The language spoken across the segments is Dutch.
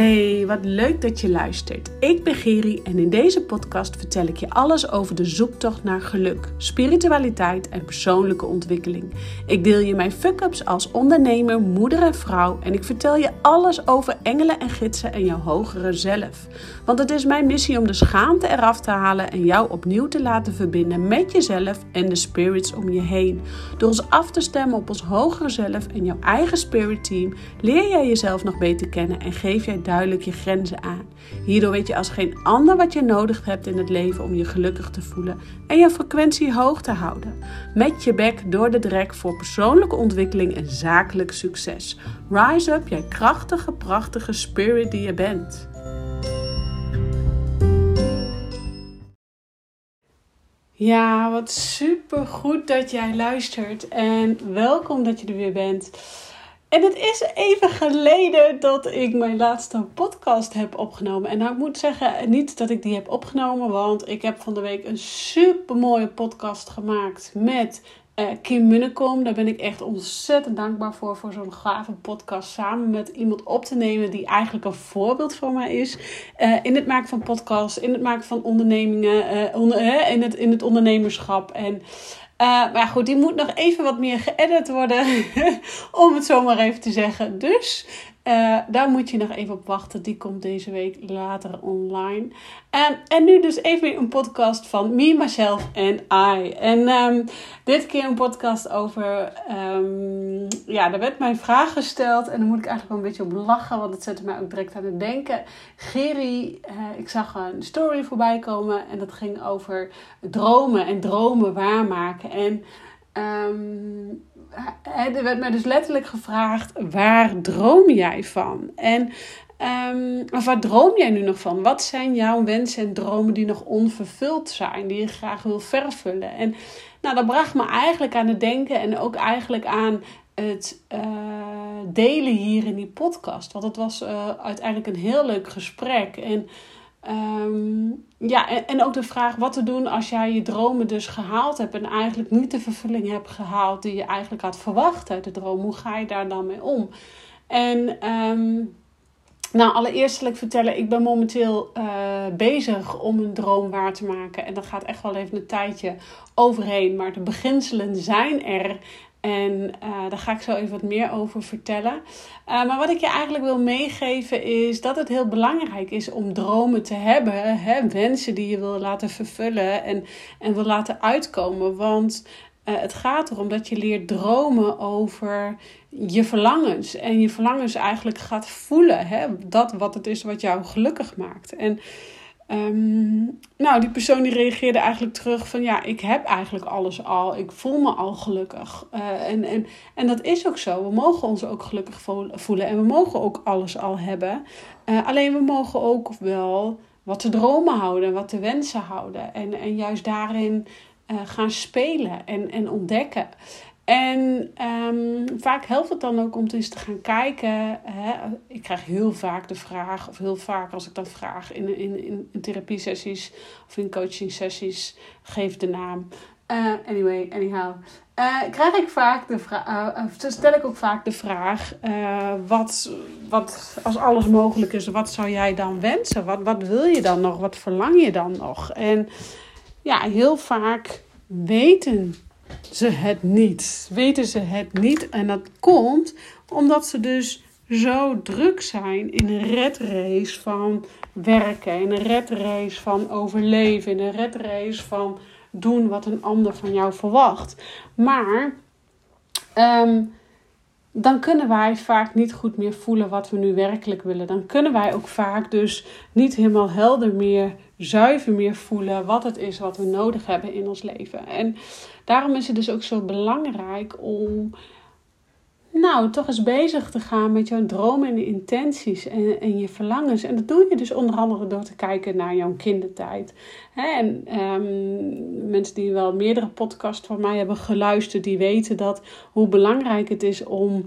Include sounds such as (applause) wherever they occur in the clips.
Hey, wat leuk dat je luistert. Ik ben Geri en in deze podcast vertel ik je alles over de zoektocht naar geluk, spiritualiteit en persoonlijke ontwikkeling. Ik deel je mijn fuck-ups als ondernemer, moeder en vrouw en ik vertel je alles over engelen en gidsen en jouw hogere zelf. Want het is mijn missie om de schaamte eraf te halen en jou opnieuw te laten verbinden met jezelf en de spirits om je heen. Door ons af te stemmen op ons hogere zelf en jouw eigen spirit team leer jij jezelf nog beter kennen en geef jij duidelijk je grenzen aan. Hierdoor weet je als geen ander wat je nodig hebt in het leven om je gelukkig te voelen en je frequentie hoog te houden. Met je bek door de drek voor persoonlijke ontwikkeling en zakelijk succes. Rise up, jij krachtige, prachtige spirit die je bent. Ja, wat super goed dat jij luistert en welkom dat je er weer bent. En het is even geleden dat ik mijn laatste podcast heb opgenomen. En nou, ik moet zeggen, niet dat ik die heb opgenomen, want ik heb van de week een super mooie podcast gemaakt met uh, Kim Munnekom. Daar ben ik echt ontzettend dankbaar voor, voor zo'n gave podcast samen met iemand op te nemen die eigenlijk een voorbeeld voor mij is. Uh, in het maken van podcasts, in het maken van ondernemingen, onder, in, het, in het ondernemerschap. En uh, maar goed, die moet nog even wat meer geëdit worden, (laughs) om het zo maar even te zeggen. Dus uh, daar moet je nog even op wachten. Die komt deze week later online. En, en nu dus even een podcast van Me, Myself en I. En um, dit keer een podcast over... Um, ja, er werd mij een vraag gesteld. En dan moet ik eigenlijk wel een beetje op lachen. Want het zette mij ook direct aan het denken. Geri, uh, ik zag een story voorbij komen. En dat ging over dromen en dromen waarmaken. En... Um, er werd mij dus letterlijk gevraagd: waar droom jij van? En um, of waar droom jij nu nog van? Wat zijn jouw wensen en dromen die nog onvervuld zijn, die je graag wil vervullen? En nou, dat bracht me eigenlijk aan het denken en ook eigenlijk aan het uh, delen hier in die podcast. Want het was uh, uiteindelijk een heel leuk gesprek. En Um, ja, en, en ook de vraag wat te doen als jij je dromen dus gehaald hebt en eigenlijk niet de vervulling hebt gehaald die je eigenlijk had verwacht uit de droom. Hoe ga je daar dan mee om? En um, nou, allereerst wil ik vertellen, ik ben momenteel uh, bezig om een droom waar te maken. En dat gaat echt wel even een tijdje overheen. Maar de beginselen zijn er. En uh, daar ga ik zo even wat meer over vertellen. Uh, maar wat ik je eigenlijk wil meegeven is dat het heel belangrijk is om dromen te hebben. Hè? Wensen die je wil laten vervullen en, en wil laten uitkomen. Want uh, het gaat erom dat je leert dromen over je verlangens. En je verlangens eigenlijk gaat voelen. Hè? Dat wat het is wat jou gelukkig maakt. En Um, nou, die persoon die reageerde eigenlijk terug van ja, ik heb eigenlijk alles al. Ik voel me al gelukkig. Uh, en, en, en dat is ook zo. We mogen ons ook gelukkig voelen en we mogen ook alles al hebben. Uh, alleen we mogen ook wel wat te dromen houden, wat te wensen houden. En, en juist daarin uh, gaan spelen en, en ontdekken. En um, vaak helpt het dan ook om eens te gaan kijken. Hè, ik krijg heel vaak de vraag, of heel vaak als ik dat vraag in, in, in, therapiesessies of in coaching sessies, geef de naam. Uh, anyway, anyhow. Uh, krijg ik vaak de vraag, uh, stel ik ook vaak de vraag: wat, wat, als alles mogelijk is, wat zou jij dan wensen? Wat, wat wil je dan nog? Wat verlang je dan nog? En ja, heel vaak weten ze het niet. Weten ze het niet. En dat komt omdat ze dus zo druk zijn in een redrace van werken, in een redrace van overleven, in een redrace van doen wat een ander van jou verwacht. Maar um, dan kunnen wij vaak niet goed meer voelen wat we nu werkelijk willen. Dan kunnen wij ook vaak dus niet helemaal helder meer, zuiver meer voelen wat het is wat we nodig hebben in ons leven. En daarom is het dus ook zo belangrijk om nou, toch eens bezig te gaan met jouw dromen en intenties en, en je verlangens. En dat doe je dus onder andere door te kijken naar jouw kindertijd. en um, mensen die wel meerdere podcasts van mij hebben geluisterd, die weten dat hoe belangrijk het is om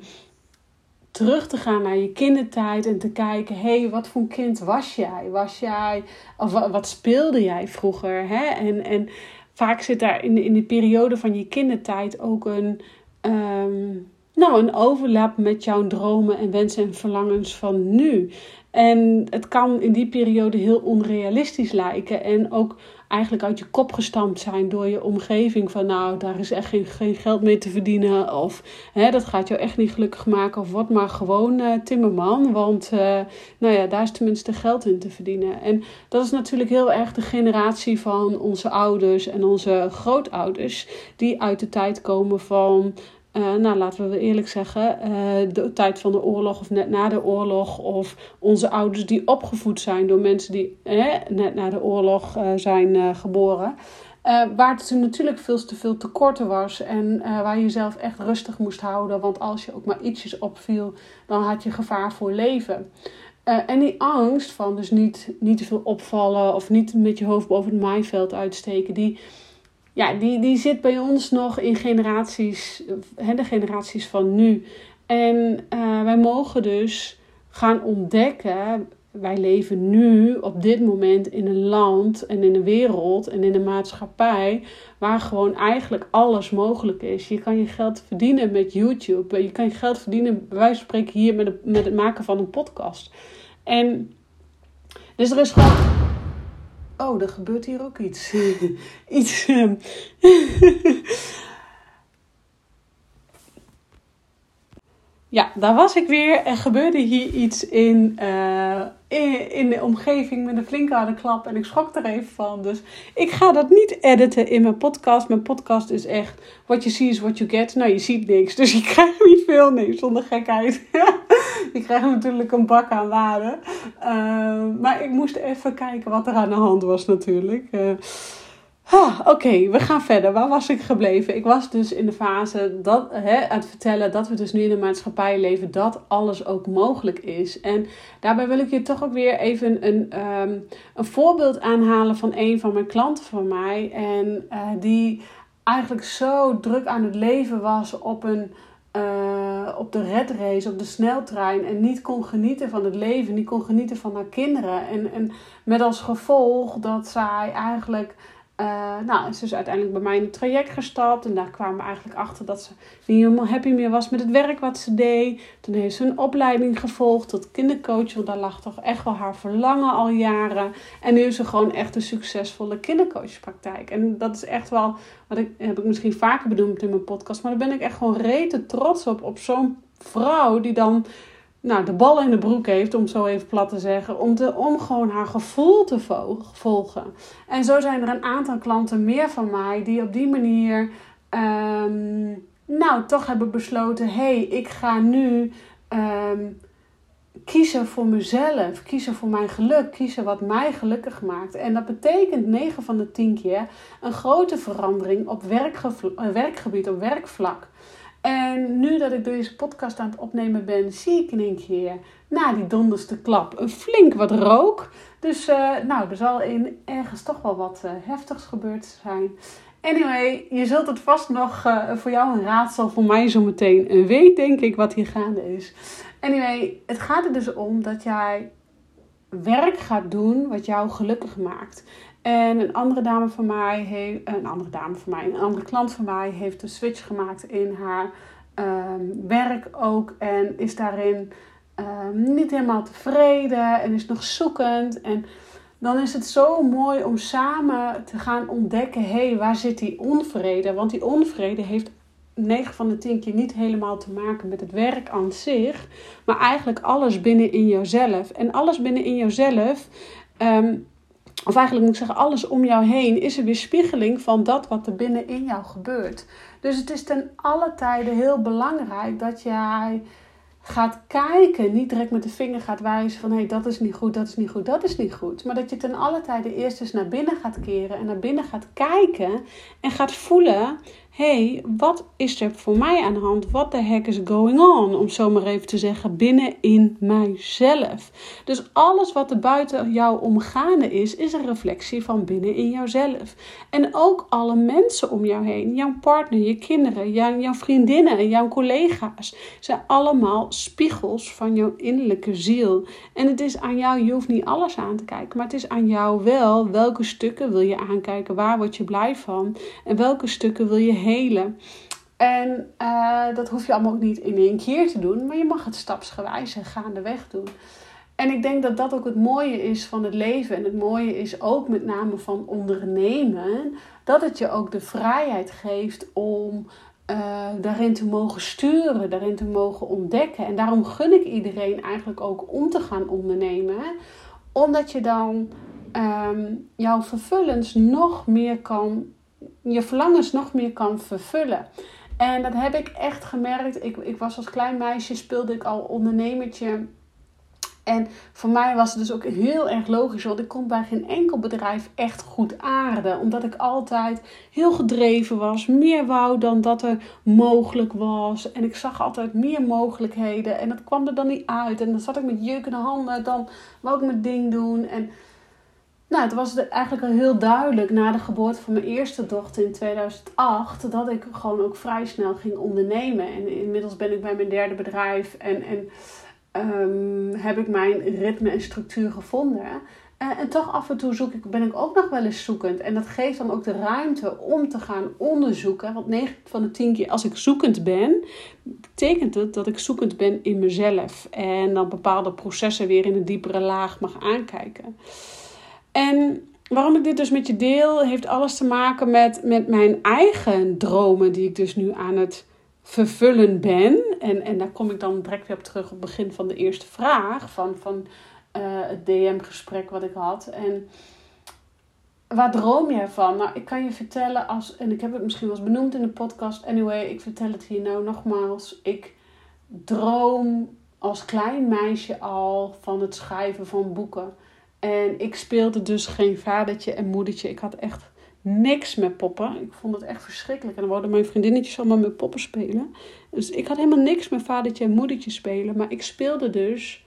terug te gaan naar je kindertijd en te kijken: hé, hey, wat voor kind was jij? Was jij, of wat speelde jij vroeger? Hè? En, en vaak zit daar in, in de periode van je kindertijd ook een. Um, nou, een overlap met jouw dromen en wensen en verlangens van nu. En het kan in die periode heel onrealistisch lijken. En ook eigenlijk uit je kop gestampt zijn door je omgeving. Van nou, daar is echt geen, geld mee te verdienen. Of hè, dat gaat jou echt niet gelukkig maken. Of word maar gewoon uh, timmerman. Want uh, nou ja, daar is tenminste geld in te verdienen. En dat is natuurlijk heel erg de generatie van onze ouders en onze grootouders. Die uit de tijd komen van uh, nou, laten we eerlijk zeggen, uh, de tijd van de oorlog of net na de oorlog. Of onze ouders die opgevoed zijn door mensen die eh, net na de oorlog zijn geboren. waar het natuurlijk veel te veel tekorten was. En waar je jezelf echt rustig moest houden. Want als je ook maar ietsjes opviel, dan had je gevaar voor leven. en die angst van dus niet, niet te veel opvallen of niet met je hoofd boven het maaiveld uitsteken. Die, ja, die, die zit bij ons nog in generaties, hè, de generaties van nu. En uh, wij mogen dus gaan ontdekken. Wij leven nu op dit moment in een land en in een wereld en in een maatschappij waar gewoon eigenlijk alles mogelijk is. Je kan je geld verdienen met YouTube. Je kan je geld verdienen, van spreken, hier met, met het maken van een podcast. En dus er is gewoon oh, er gebeurt hier ook iets. (laughs) iets. Ehm, (laughs) ja, daar was ik weer. Er gebeurde hier iets in, uh, in, de omgeving met een flinke harde klap. En ik schrok er even van. Dus ik ga dat niet editen in mijn podcast. Mijn podcast is echt, what you see is what you get. Nou, je ziet niks. Dus je (laughs) krijgt niet veel. Nee, zonder gekheid. (laughs) je krijgt natuurlijk een bak aan waarde. Uh, maar ik moest even kijken wat er aan de hand was natuurlijk. Uh, Oké, we gaan verder. Waar was ik gebleven? Ik was dus in de fase dat, hè, aan het vertellen dat we dus nu in een maatschappij leven dat alles ook mogelijk is. En daarbij wil ik je toch ook weer even een, um, een voorbeeld aanhalen van een van mijn klanten van mij. En uh, die eigenlijk zo druk aan het leven was op een. Uh, op de red race, op de sneltrein en niet kon genieten van het leven, niet kon genieten van haar kinderen. En, en met als gevolg dat zij eigenlijk uh, nou, ze is uiteindelijk bij mij in het traject gestapt. En daar kwamen we eigenlijk achter dat ze niet helemaal happy meer was met het werk wat ze deed. Toen heeft ze een opleiding gevolgd tot kindercoach. Want daar lag toch echt wel haar verlangen al jaren. En nu is ze gewoon echt een succesvolle kindercoachpraktijk. En dat is echt wel, wat ik, heb ik misschien vaker bedoeld in mijn podcast. Maar daar ben ik echt gewoon rete trots op. Op zo'n vrouw die dan nou, de bal in de broek heeft, om zo even plat te zeggen, om, te, om gewoon haar gevoel te volgen. En zo zijn er een aantal klanten meer van mij die op die manier, um, nou, toch hebben besloten: hé, hey, ik ga nu um, kiezen voor mezelf, kiezen voor mijn geluk, kiezen wat mij gelukkig maakt. En dat betekent 9 van de 10 keer een grote verandering op werkgebied, op werkvlak. En nu dat ik deze podcast aan het opnemen ben, zie ik in één keer na die donderste klap een flink wat rook. Dus uh, nou, er zal in ergens toch wel wat uh, heftigs gebeurd zijn. Anyway, je zult het vast nog uh, voor jou een raadsel, voor mij zometeen weet denk ik wat hier gaande is. Anyway, het gaat er dus om dat jij werk gaat doen wat jou gelukkig maakt. En een andere dame van mij heeft, een andere dame van mij, een andere klant van mij heeft een switch gemaakt in haar um, werk ook. En is daarin um, niet helemaal tevreden en is nog zoekend. En dan is het zo mooi om samen te gaan ontdekken: hé, hey, waar zit die onvrede? Want die onvrede heeft 9 van de 10 keer niet helemaal te maken met het werk aan zich, maar eigenlijk alles binnen in jezelf. En alles binnen in jezelf. Um, of eigenlijk moet ik zeggen, alles om jou heen is een weerspiegeling van dat wat er binnen in jou gebeurt. Dus het is ten alle tijde heel belangrijk dat jij gaat kijken, niet direct met de vinger gaat wijzen van hé, hey, dat is niet goed, dat is niet goed, dat is niet goed. Maar dat je ten alle tijde eerst eens naar binnen gaat keren en naar binnen gaat kijken en gaat voelen hey, wat is er voor mij aan de hand? What the heck is going on? Om zo maar even te zeggen, binnen in mijzelf. Dus alles wat er buiten jou omgaande is, is een reflectie van binnen in jouzelf. En ook alle mensen om jou heen, jouw partner, je kinderen, jouw, jouw vriendinnen, jouw collega's, zijn allemaal spiegels van jouw innerlijke ziel. En het is aan jou, je hoeft niet alles aan te kijken, maar het is aan jou wel welke stukken wil je aankijken, waar word je blij van en welke stukken wil je helen. En uh, dat hoef je allemaal ook niet in één keer te doen, maar je mag het stapsgewijs en gaandeweg doen. En ik denk dat dat ook het mooie is van het leven. En het mooie is ook met name van ondernemen. Dat het je ook de vrijheid geeft om uh, daarin te mogen sturen, daarin te mogen ontdekken. En daarom gun ik iedereen eigenlijk ook om te gaan ondernemen. Omdat je dan um, jouw vervullens nog meer kan, je verlangens nog meer kan vervullen. En dat heb ik echt gemerkt. Ik, ik was als klein meisje, speelde ik al ondernemertje. En voor mij was het dus ook heel erg logisch, want ik kon bij geen enkel bedrijf echt goed aarden. Omdat ik altijd heel gedreven was, meer wou dan dat er mogelijk was. En ik zag altijd meer mogelijkheden en dat kwam er dan niet uit. En dan zat ik met jeukende handen, dan wou ik mijn ding doen. En nou, het was eigenlijk al heel duidelijk na de geboorte van mijn eerste dochter in 2008 dat ik gewoon ook vrij snel ging ondernemen. En inmiddels ben ik bij mijn derde bedrijf en, en um, heb ik mijn ritme en structuur gevonden. En, en, toch af en toe zoek ik, ben ik ook nog wel eens zoekend. En dat geeft dan ook de ruimte om te gaan onderzoeken. Want 9 van de 10 keer als ik zoekend ben, betekent het dat ik zoekend ben in mezelf. En dan bepaalde processen weer in een diepere laag mag aankijken. En waarom ik dit dus met je deel, heeft alles te maken met, met mijn eigen dromen, die ik dus nu aan het vervullen ben. En, en daar kom ik dan direct weer op terug op het begin van de eerste vraag van, van uh, het DM-gesprek wat ik had. En waar droom je van? Nou, ik kan je vertellen als, en ik heb het misschien wel eens benoemd in de podcast. Anyway, ik vertel het hier nou nogmaals. Ik droom als klein meisje al van het schrijven van boeken. En ik speelde dus geen vadertje en moedertje. Ik had echt niks met poppen. Ik vond het echt verschrikkelijk. En dan wilden mijn vriendinnetjes allemaal met poppen spelen. Dus ik had helemaal niks met vadertje en moedertje spelen. Maar ik speelde dus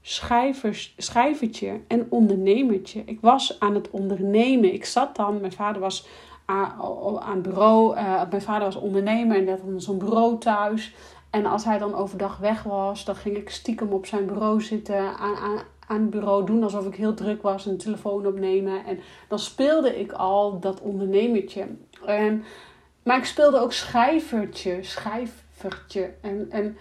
schrijvers, schrijvertje en ondernemertje. Ik was aan het ondernemen. Ik zat dan, mijn vader was aan, bureau. Uh, mijn vader was ondernemer en die had dan zo'n bureau thuis. En als hij dan overdag weg was, dan ging ik stiekem op zijn bureau zitten aan, aan, aan het bureau doen alsof ik heel druk was en telefoon opnemen. En dan speelde ik al dat ondernemertje. En, maar ik speelde ook schrijvertje, schrijvertje. En, en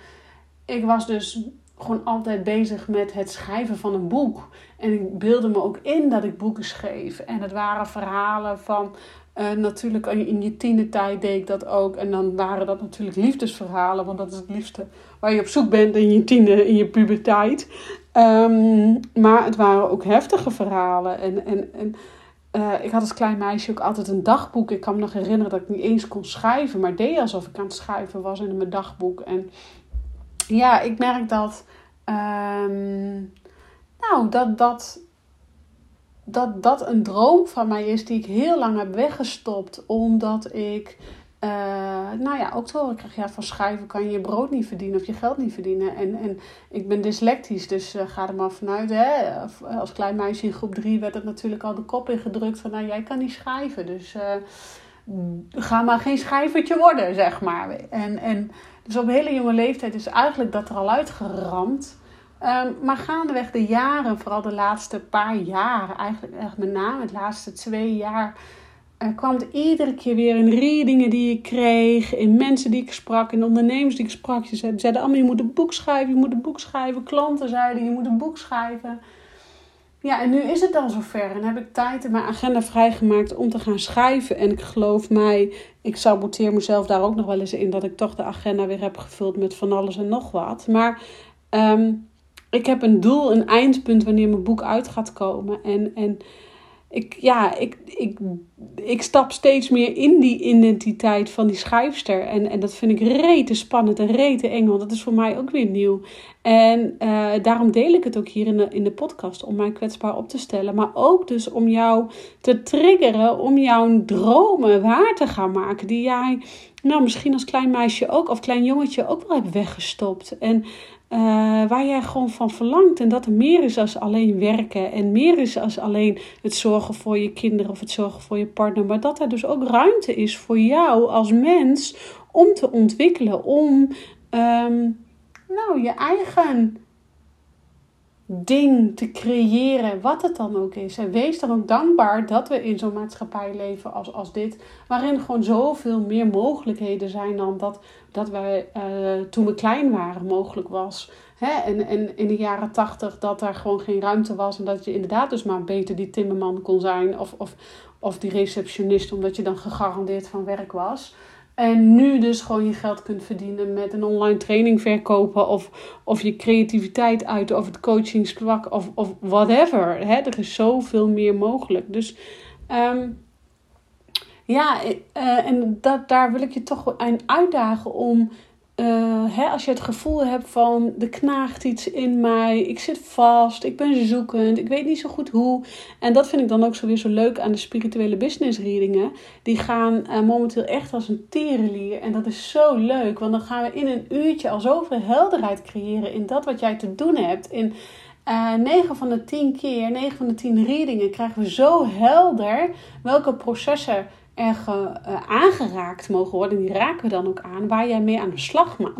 ik was dus gewoon altijd bezig met het schrijven van een boek. En ik beelde me ook in dat ik boeken schreef. En het waren verhalen van. Uh, natuurlijk in je tienertijd deed ik dat ook. En dan waren dat natuurlijk liefdesverhalen. Want dat is het liefste waar je op zoek bent in je tiener, in je puberteit. Um, maar het waren ook heftige verhalen. En, en, en uh, ik had als klein meisje ook altijd een dagboek. Ik kan me nog herinneren dat ik niet eens kon schrijven. Maar deed alsof ik aan het schrijven was in mijn dagboek. En ja, ik merk dat... Um, nou, dat, dat, dat dat een droom van mij is die ik heel lang heb weggestopt. Omdat ik uh, nou ja, ook te horen kreeg, ja, van schrijven kan je je brood niet verdienen of je geld niet verdienen. En, en ik ben dyslectisch, dus uh, ga er maar vanuit. Hè? Als klein meisje in groep 3 werd het natuurlijk al de kop ingedrukt van, nou jij kan niet schrijven. Dus ga maar geen schrijvertje worden, zeg maar. En, en dus op hele jonge leeftijd is eigenlijk dat er al uitgeramd. Um, maar gaandeweg de jaren, vooral de laatste paar jaar, eigenlijk echt met name de laatste twee jaar er kwam het iedere keer weer in readingen die ik kreeg, in mensen die ik sprak, in ondernemers die ik sprak. Ze zeiden allemaal, je moet een boek schrijven, je moet een boek schrijven. Klanten zeiden, je moet een boek schrijven. Ja, en nu is het dan zover en heb ik tijd in mijn agenda vrijgemaakt om te gaan schrijven. En ik geloof mij, ik saboteer mezelf daar ook nog wel eens in dat ik toch de agenda weer heb gevuld met van alles en nog wat. Maar um, ik heb een doel, een eindpunt wanneer mijn boek uit gaat komen. En, en ik, ja, ik, ik, ik stap steeds meer in die identiteit van die schrijfster. En, en dat vind ik rete spannend en rete eng, want dat is voor mij ook weer nieuw. En uh, daarom deel ik het ook hier in de, in de podcast, om mij kwetsbaar op te stellen. Maar ook dus om jou te triggeren, om jouw dromen waar te gaan maken. Die jij, nou misschien als klein meisje ook, of klein jongetje ook wel hebt weggestopt. En uh, waar jij gewoon van verlangt. En dat er meer is als alleen werken. En meer is als alleen het zorgen voor je kinderen of het zorgen voor je partner. Maar dat er dus ook ruimte is voor jou als mens om te ontwikkelen. Om um, nou, je eigen ding te creëren, wat het dan ook is. En wees dan ook dankbaar dat we in zo'n maatschappij leven als, als dit, waarin gewoon zoveel meer mogelijkheden zijn dan dat, dat wij uh, toen we klein waren mogelijk was. Hè? En, en in de jaren tachtig dat er gewoon geen ruimte was en dat je inderdaad dus maar beter die timmerman kon zijn of, of, of die receptionist, omdat je dan gegarandeerd van werk was. En nu dus gewoon je geld kunt verdienen met een online training verkopen. Of, of je creativiteit uiten. Of het coachingsvlak. Of, of whatever. Hè? Er is zoveel meer mogelijk. Dus um, ja, uh, en dat, daar wil ik je toch aan uitdagen om uh, hè, als je het gevoel hebt van er knaagt iets in mij, ik zit vast, ik ben zoekend, ik weet niet zo goed hoe. En dat vind ik dan ook zo weer zo leuk aan de spirituele business readingen. Die gaan uh, momenteel echt als een terenlier. En dat is zo leuk, want dan gaan we in een uurtje al zoveel helderheid creëren in dat wat jij te doen hebt. In uh, eh, 9 van de 10 keer, 9 van de 10 readingen krijgen we zo helder welke processen er uh, aangeraakt mogen worden. Die raken we dan ook aan. Waar jij mee aan de slag mag